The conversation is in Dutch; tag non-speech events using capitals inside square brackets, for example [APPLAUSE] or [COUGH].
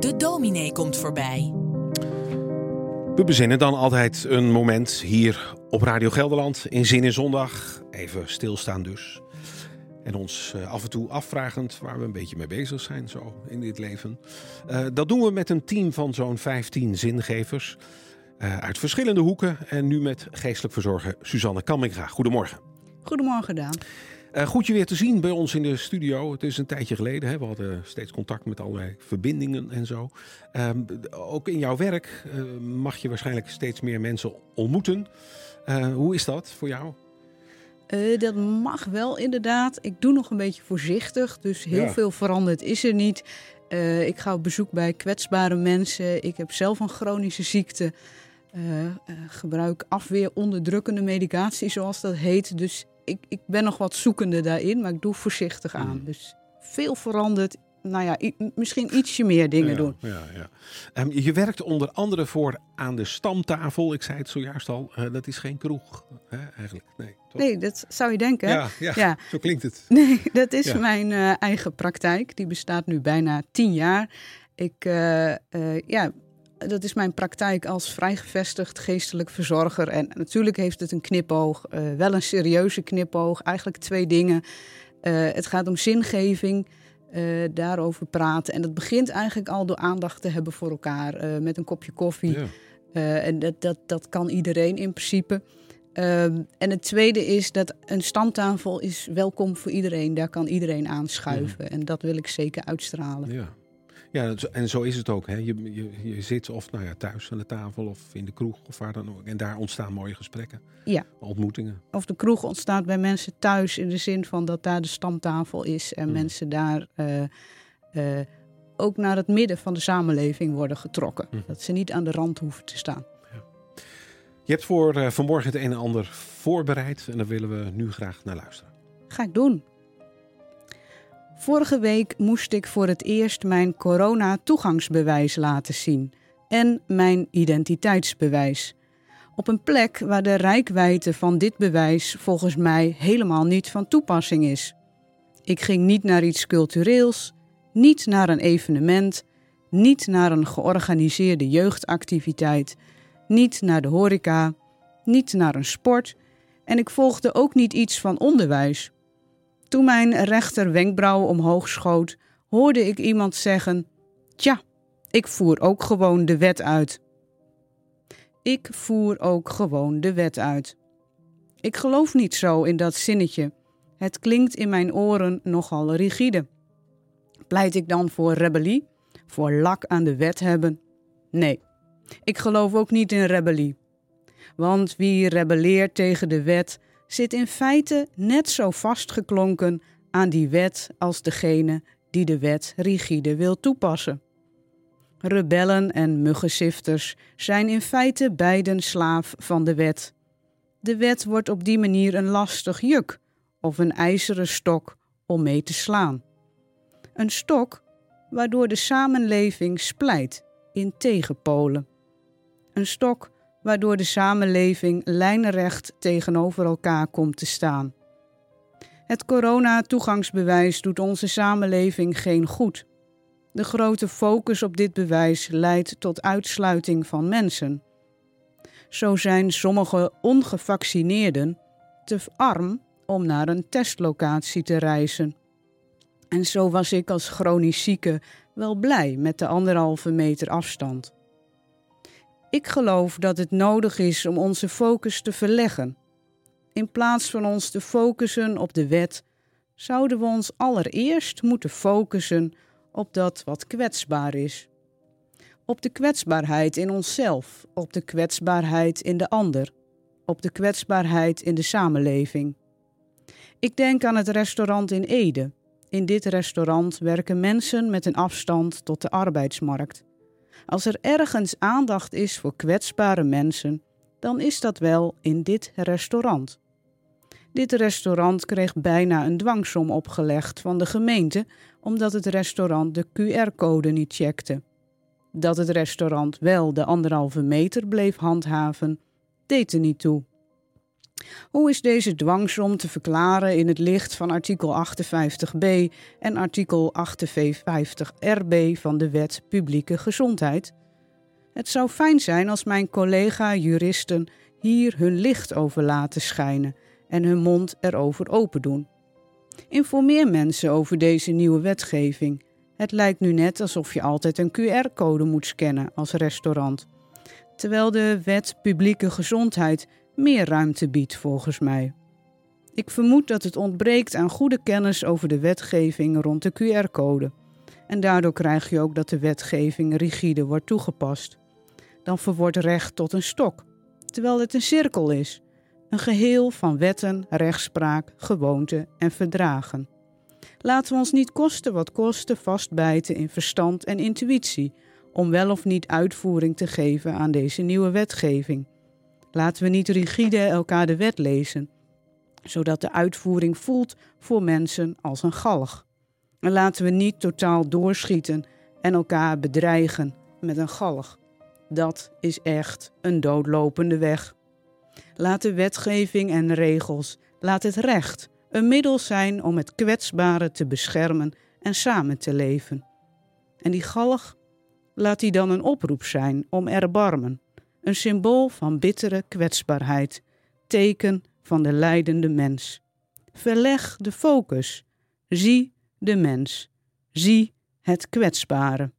De dominee komt voorbij. We bezinnen dan altijd een moment hier op Radio Gelderland in Zin in Zondag. Even stilstaan dus. En ons uh, af en toe afvragend waar we een beetje mee bezig zijn zo in dit leven. Uh, dat doen we met een team van zo'n 15 zingevers. Uh, uit verschillende hoeken. En nu met geestelijk verzorger Suzanne Kamminga. Goedemorgen. Goedemorgen Daan. Uh, goed je weer te zien bij ons in de studio. Het is een tijdje geleden. Hè? We hadden steeds contact met allerlei verbindingen en zo. Uh, ook in jouw werk uh, mag je waarschijnlijk steeds meer mensen ontmoeten. Uh, hoe is dat voor jou? dat mag wel inderdaad. Ik doe nog een beetje voorzichtig. Dus heel ja. veel veranderd is er niet. ik ga op bezoek bij kwetsbare mensen. Ik heb zelf een chronische ziekte. gebruik afweer onderdrukkende medicatie, zoals dat heet. Dus ik, ik ben nog wat zoekende daarin, maar ik doe voorzichtig aan. Mm. Dus veel veranderd. Nou ja, misschien ietsje meer dingen ja, doen. Ja, ja. Um, je werkt onder andere voor aan de stamtafel. Ik zei het zojuist al, uh, dat is geen kroeg hè, eigenlijk. Nee, toch? nee, dat zou je denken. Ja, ja, ja. [LAUGHS] zo klinkt het. Nee, dat is mijn uh, eigen praktijk. Die bestaat nu bijna tien jaar. Ik uh, ja, dat is mijn praktijk als vrijgevestigd geestelijk verzorger. En natuurlijk heeft het een knipoog, uh, wel een serieuze knipoog. Eigenlijk twee dingen. Uh, het gaat om zingeving, uh, daarover praten. En dat begint eigenlijk al door aandacht te hebben voor elkaar. met een kopje koffie. Ja. en dat, dat, dat kan iedereen in principe. en het tweede is dat een stamtafel is welkom voor iedereen. Daar kan iedereen aanschuiven. Ja. En dat wil ik zeker uitstralen. Ja. Ja, en zo is het ook. Hè. Je, je, je zit of nou ja, thuis aan de tafel of in de kroeg of waar dan ook. En daar ontstaan mooie gesprekken. Ja. Ontmoetingen. Of de kroeg ontstaat bij mensen thuis in de zin van dat daar de stamtafel is. En mm. mensen daar uh, uh, ook naar het midden van de samenleving worden getrokken. Mm. Dat ze niet aan de rand hoeven te staan. Ja. Je hebt voor uh, vanmorgen het een en ander voorbereid. En daar willen we nu graag naar luisteren. Ga ik doen. Vorige week moest ik voor het eerst mijn corona-toegangsbewijs laten zien en mijn identiteitsbewijs. Op een plek waar de rijkwijde van dit bewijs volgens mij helemaal niet van toepassing is. Ik ging niet naar iets cultureels, niet naar een evenement, niet naar een georganiseerde jeugdactiviteit, niet naar de horeca, niet naar een sport en ik volgde ook niet iets van onderwijs. Toen mijn rechter wenkbrauw omhoog schoot, hoorde ik iemand zeggen: Tja, ik voer ook gewoon de wet uit. Ik voer ook gewoon de wet uit. Ik geloof niet zo in dat zinnetje. Het klinkt in mijn oren nogal rigide. Pleit ik dan voor rebellie? Voor lak aan de wet hebben? Nee, ik geloof ook niet in rebellie. Want wie rebelleert tegen de wet, zit in feite net zo vastgeklonken aan die wet als degene die de wet rigide wil toepassen. Rebellen en muggenzifters zijn in feite beiden slaaf van de wet. De wet wordt op die manier een lastig juk of een ijzeren stok om mee te slaan. Een stok waardoor de samenleving splijt in tegenpolen. Een stok waardoor de samenleving lijnrecht tegenover elkaar komt te staan. Het corona-toegangsbewijs doet onze samenleving geen goed. De grote focus op dit bewijs leidt tot uitsluiting van mensen. Zo zijn sommige ongevaccineerden te arm om naar een testlocatie te reizen. En zo was ik als chronisch zieke wel blij met de anderhalve meter afstand. Ik geloof dat het nodig is om onze focus te verleggen. In plaats van ons te focussen op de wet, zouden we ons allereerst moeten focussen op dat wat kwetsbaar is. Op de kwetsbaarheid in onszelf, op de kwetsbaarheid in de ander, op de kwetsbaarheid in de samenleving. Ik denk aan het restaurant in Ede. In dit restaurant werken mensen met een afstand tot de arbeidsmarkt. Als er ergens aandacht is voor kwetsbare mensen, dan is dat wel in dit restaurant. Dit restaurant kreeg bijna een dwangsom opgelegd van de gemeente omdat het restaurant de QR-code niet checkte. Dat het restaurant wel de anderhalve meter bleef handhaven, deed er niet toe. Hoe is deze dwangsom te verklaren in het licht van artikel 58b en artikel 58rb van de Wet Publieke Gezondheid? Het zou fijn zijn als mijn collega-juristen hier hun licht over laten schijnen en hun mond erover open doen. Informeer mensen over deze nieuwe wetgeving. Het lijkt nu net alsof je altijd een QR-code moet scannen als restaurant. Terwijl de wet publieke gezondheid meer ruimte biedt volgens mij. Ik vermoed dat het ontbreekt aan goede kennis over de wetgeving rond de QR-code. En daardoor krijg je ook dat de wetgeving rigide wordt toegepast. Dan verwoordt recht tot een stok, terwijl het een cirkel is. Een geheel van wetten, rechtspraak, gewoonten en verdragen. Laten we ons niet kosten wat kosten vastbijten in verstand en intuïtie om wel of niet uitvoering te geven aan deze nieuwe wetgeving. Laten we niet rigide elkaar de wet lezen, zodat de uitvoering voelt voor mensen als een galg. En laten we niet totaal doorschieten en elkaar bedreigen met een galg. Dat is echt een doodlopende weg. Laat de wetgeving en regels, laat het recht een middel zijn om het kwetsbare te beschermen en samen te leven. En die galg, laat die dan een oproep zijn om erbarmen, een symbool van bittere kwetsbaarheid, teken van de lijdende mens. Verleg de focus, zie de mens, zie het kwetsbare.